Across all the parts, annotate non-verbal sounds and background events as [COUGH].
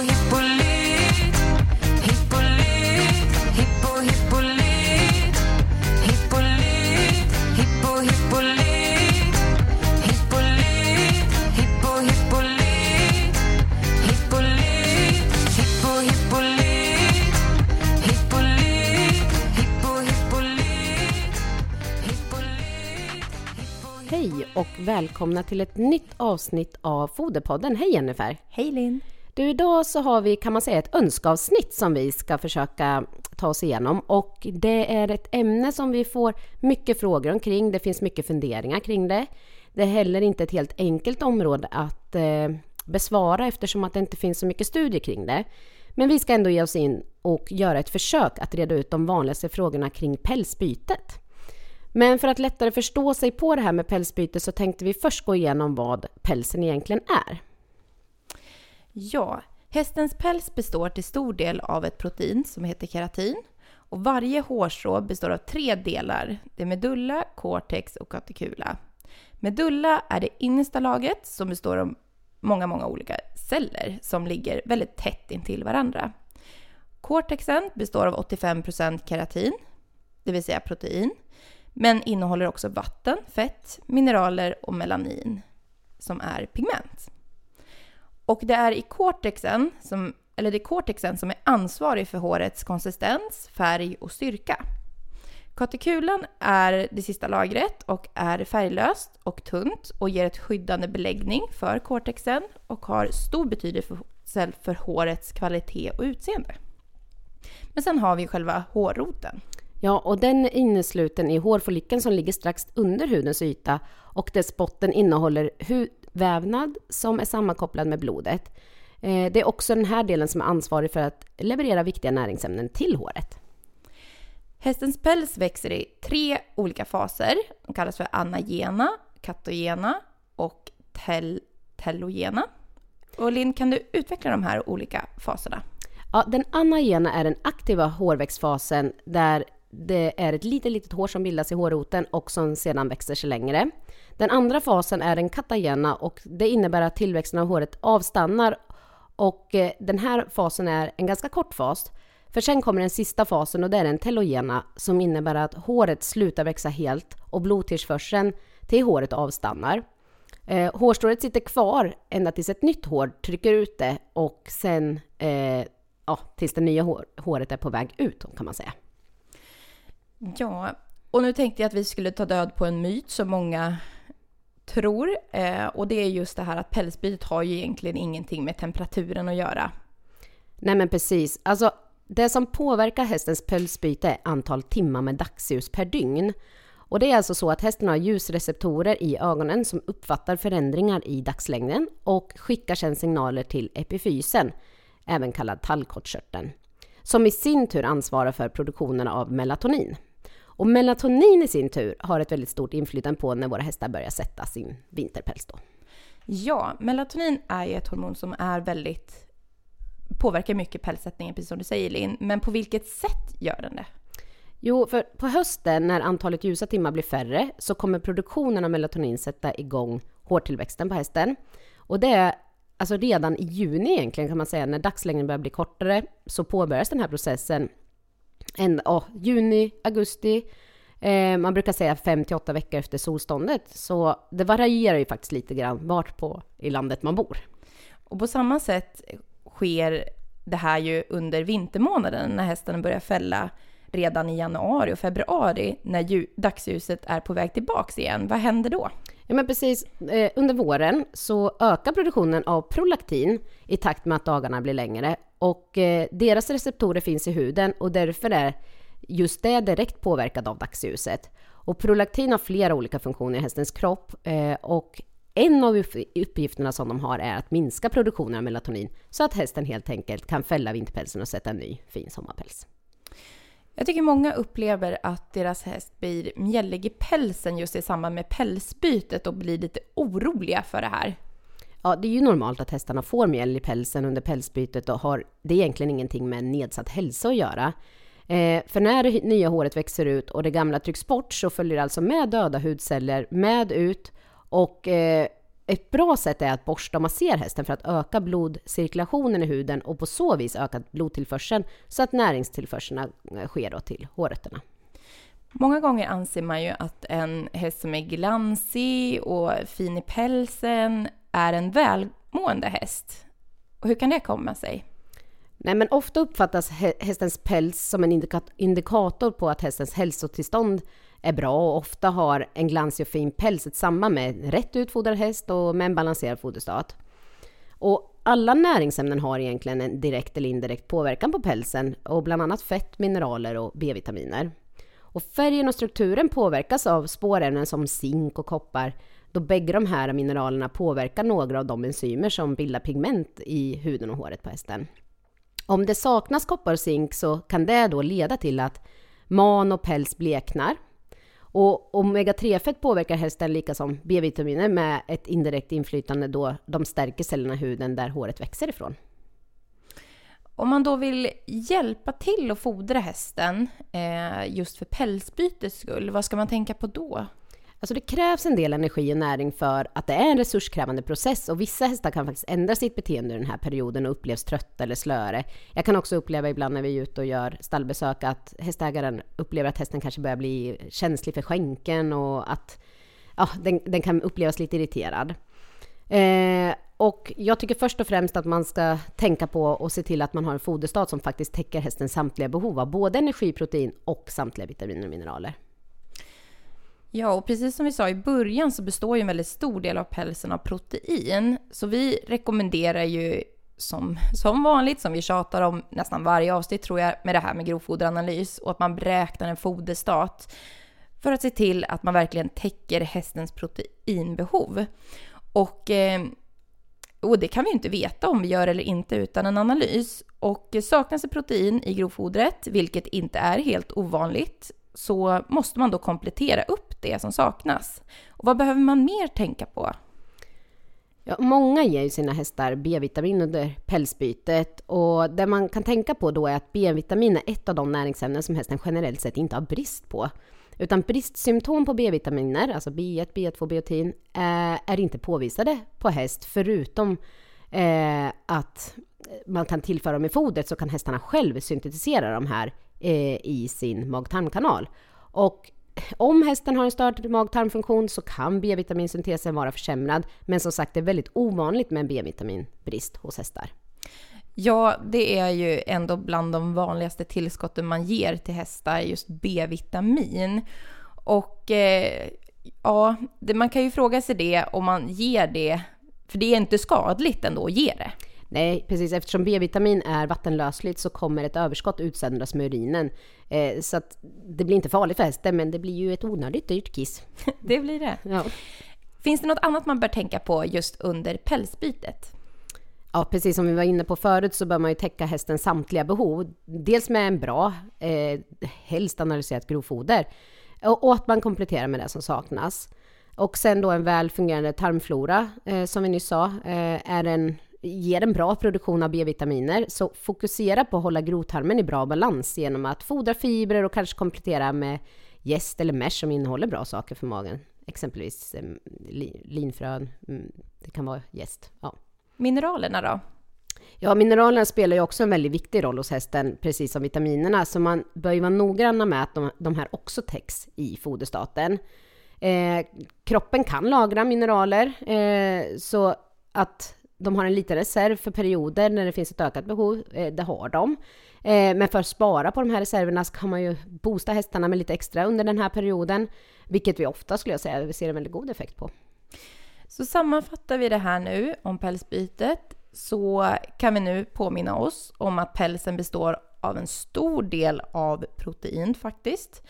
hippolyt Hippolyt, hippo hippolyt Hippolyt, hippo hippolyt Hippolyt, hippo hippolyt Hippolyt, hippo hippolyt Hippolyt, hippo hippolyt Hippolyt, Hej och välkomna till ett nytt avsnitt av Foderpodden. Hej Jennifer! Hej Linn! Du, idag så har vi kan man säga ett önskeavsnitt som vi ska försöka ta oss igenom och det är ett ämne som vi får mycket frågor omkring. Det finns mycket funderingar kring det. Det är heller inte ett helt enkelt område att eh, besvara eftersom att det inte finns så mycket studier kring det. Men vi ska ändå ge oss in och göra ett försök att reda ut de vanligaste frågorna kring pälsbytet. Men för att lättare förstå sig på det här med pälsbyte så tänkte vi först gå igenom vad pälsen egentligen är. Ja, hästens päls består till stor del av ett protein som heter keratin. Och varje hårstrå består av tre delar. Det är medulla, cortex och cuticula. Medulla är det innersta lagret som består av många, många olika celler som ligger väldigt tätt intill varandra. Cortexen består av 85% keratin, det vill säga protein, men innehåller också vatten, fett, mineraler och melanin som är pigment. Och det är i cortexen som, eller det är cortexen som är ansvarig för hårets konsistens, färg och styrka. Katekulan är det sista lagret och är färglöst och tunt och ger ett skyddande beläggning för cortexen och har stor betydelse för, hårets kvalitet och utseende. Men sen har vi själva hårroten. Ja, och den är innesluten i hårfollikeln som ligger strax under hudens yta och dess botten innehåller hudvävnad som är sammankopplad med blodet. Eh, Det är också den här delen som är ansvarig för att leverera viktiga näringsämnen till håret. Hästens päls växer i tre olika faser. De kallas för anagena, katogena och tel tellogena. Och Linn, kan du utveckla de här olika faserna? Ja, den anagena är den aktiva hårväxtfasen där det är ett litet, litet hår som bildas i hårroten och som sedan växer sig längre. Den andra fasen är den katagena och det innebär att tillväxten av håret avstannar och eh, den här fasen är en ganska kort fas. För sen kommer den sista fasen och det är den telogena som innebär att håret slutar växa helt och blodtillförseln till håret avstannar. Eh, hårstrået sitter kvar ända tills ett nytt hår trycker ut det och sen eh, ja, tills det nya hår, håret är på väg ut kan man säga. Ja, och nu tänkte jag att vi skulle ta död på en myt som många tror. Eh, och det är just det här att pälsbytet har ju egentligen ingenting med temperaturen att göra. Nej men precis, alltså det som påverkar hästens pälsbyte är antal timmar med dagsljus per dygn. Och det är alltså så att hästen har ljusreceptorer i ögonen som uppfattar förändringar i dagslängden och skickar sedan signaler till epifysen, även kallad tallkottkörteln, som i sin tur ansvarar för produktionen av melatonin. Och melatonin i sin tur har ett väldigt stort inflytande på när våra hästar börjar sätta sin vinterpäls då. Ja, melatonin är ju ett hormon som är väldigt påverkar mycket pälssättningen, precis som du säger Linn. Men på vilket sätt gör den det? Jo, för på hösten när antalet ljusa timmar blir färre så kommer produktionen av melatonin sätta igång hårtillväxten på hästen. Och det är alltså redan i juni egentligen kan man säga, när dagslängden börjar bli kortare så påbörjas den här processen. En, oh, juni, augusti, eh, man brukar säga 5 till 8 veckor efter solståndet. Så det varierar ju faktiskt lite grann vart på i landet man bor. Och på samma sätt sker det här ju under vintermånaden när hästen börjar fälla redan i januari och februari när dagsljuset är på väg tillbaks igen. Vad händer då? Ja men precis, eh, under våren så ökar produktionen av prolaktin i takt med att dagarna blir längre och eh, deras receptorer finns i huden och därför är just det direkt påverkad av dagsljuset. Och prolaktin har flera olika funktioner i hästens kropp eh, och en av uppgifterna som de har är att minska produktionen av melatonin så att hästen helt enkelt kan fälla vinterpälsen och sätta en ny fin sommarpäls. Jag tycker många upplever att deras häst blir mjällig i pälsen just i samband med pälsbytet och blir lite oroliga för det här. Ja, det är ju normalt att hästarna får mjäll i pälsen under pälsbytet och har det är egentligen ingenting med nedsatt hälsa att göra. Eh, för när det nya håret växer ut och det gamla trycks bort så följer det alltså med döda hudceller med ut och eh, ett bra sätt är att borsta och massera hästen för att öka blodcirkulationen i huden och på så vis öka blodtillförseln så att näringstillförseln eh, sker då till hårrötterna. Många gånger anser man ju att en häst som är glansig och fin i pälsen är en välmående häst. Och hur kan det komma sig? Nej, men ofta uppfattas hä- hästens päls som en indikat- indikator på att hästens hälsotillstånd är bra och ofta har en glansig och fin päls ett samband med en rätt utfodrad häst och med en balanserad foderstat. Och alla näringsämnen har egentligen en direkt eller indirekt påverkan på pälsen och bland annat fett, mineraler och B-vitaminer. Och färgen och strukturen påverkas av spårämnen som zink och koppar då bägge de här mineralerna påverkar några av de enzymer som bildar pigment i huden och håret på hästen. Om det saknas koppar och zink så kan det då leda till att man och päls bleknar. Och omega-3-fett påverkar hästen lika som B-vitaminer med ett indirekt inflytande då de stärker cellerna i huden där håret växer ifrån. Om man då vill hjälpa till att fodra hästen eh, just för pälsbytets skull, vad ska man tänka på då? Alltså det krävs en del energi och näring för att det är en resurskrävande process och vissa hästar kan faktiskt ändra sitt beteende i den här perioden och upplevs trötta eller slöare. Jag kan också uppleva ibland när vi är ute och gör stallbesök att hästägaren upplever att hästen kanske börjar bli känslig för skänken och att ja, den, den kan upplevas lite irriterad. Eh, och jag tycker först och främst att man ska tänka på och se till att man har en foderstat som faktiskt täcker hästens samtliga behov av både energi, protein och samtliga vitaminer och mineraler. Ja, och precis som vi sa i början så består ju en väldigt stor del av pälsen av protein. Så vi rekommenderar ju som, som vanligt, som vi tjatar om nästan varje avsnitt tror jag, med det här med grovfoderanalys och att man beräknar en foderstat för att se till att man verkligen täcker hästens proteinbehov. Och, eh, och det kan vi ju inte veta om vi gör eller inte utan en analys. Och saknas det protein i grovfodret, vilket inte är helt ovanligt, så måste man då komplettera upp det som saknas. Och vad behöver man mer tänka på? Ja, många ger ju sina hästar B-vitamin under pälsbytet och det man kan tänka på då är att B-vitamin är ett av de näringsämnen som hästen generellt sett inte har brist på. Utan bristsymptom på B-vitaminer, alltså B1, B2, biotin, är inte påvisade på häst förutom eh, att man kan tillföra dem i fodret så kan hästarna själv syntetisera de här eh, i sin mag-tarmkanal. Och om hästen har en störd mag-tarmfunktion så kan B-vitaminsyntesen vara försämrad, men som sagt det är väldigt ovanligt med en B-vitaminbrist hos hästar. Ja, det är ju ändå bland de vanligaste tillskotten man ger till hästar, just B-vitamin. Och eh, ja, det, man kan ju fråga sig det om man ger det, för det är inte skadligt ändå att ge det. Nej, precis. Eftersom B-vitamin är vattenlösligt så kommer ett överskott utsöndras med urinen. Eh, så att det blir inte farligt för hästen, men det blir ju ett onödigt dyrt kiss. [LAUGHS] Det blir det. Ja. Finns det något annat man bör tänka på just under pälsbytet? Ja, precis som vi var inne på förut så bör man ju täcka hästens samtliga behov. Dels med en bra, eh, helst analyserat grovfoder och, och att man kompletterar med det som saknas. Och sen då en väl fungerande tarmflora, eh, som vi nyss sa, eh, är en, ger en bra produktion av B-vitaminer. Så fokusera på att hålla grovtarmen i bra balans genom att fodra fibrer och kanske komplettera med jäst eller mesh som innehåller bra saker för magen. Exempelvis eh, li, linfrön, mm, det kan vara jäst. Ja. Mineralerna då? Ja, mineralerna spelar ju också en väldigt viktig roll hos hästen, precis som vitaminerna, så man bör ju vara noggranna med att de, de här också täcks i foderstaten. Eh, kroppen kan lagra mineraler, eh, så att de har en liten reserv för perioder när det finns ett ökat behov, eh, det har de. Eh, men för att spara på de här reserverna så kan man ju boosta hästarna med lite extra under den här perioden, vilket vi ofta skulle jag säga vi ser en väldigt god effekt på. Så sammanfattar vi det här nu om pälsbytet så kan vi nu påminna oss om att pälsen består av en stor del av protein faktiskt.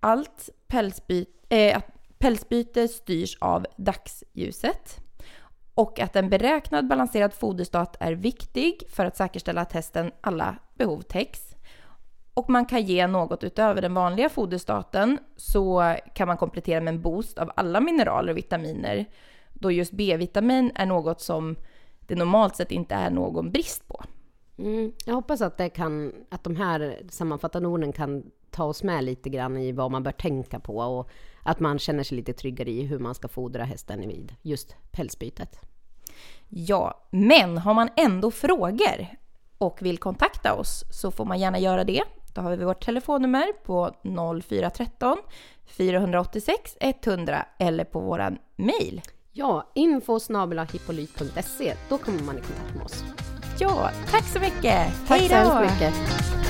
Allt pälsbyte, äh, pälsbyte styrs av dagsljuset och att en beräknad balanserad foderstat är viktig för att säkerställa att hästen alla behov täcks. Och man kan ge något utöver den vanliga foderstaten så kan man komplettera med en boost av alla mineraler och vitaminer då just B-vitamin är något som det normalt sett inte är någon brist på. Mm, jag hoppas att, det kan, att de här sammanfattande orden kan ta oss med lite grann i vad man bör tänka på och att man känner sig lite tryggare i hur man ska fodra hästen vid just pälsbytet. Ja, men har man ändå frågor och vill kontakta oss så får man gärna göra det. Då har vi vårt telefonnummer på 0413 486 100 eller på våran mail. Ja, info då kommer man i kontakt med oss. Ja, tack så mycket! Tack Hej så då! hemskt mycket!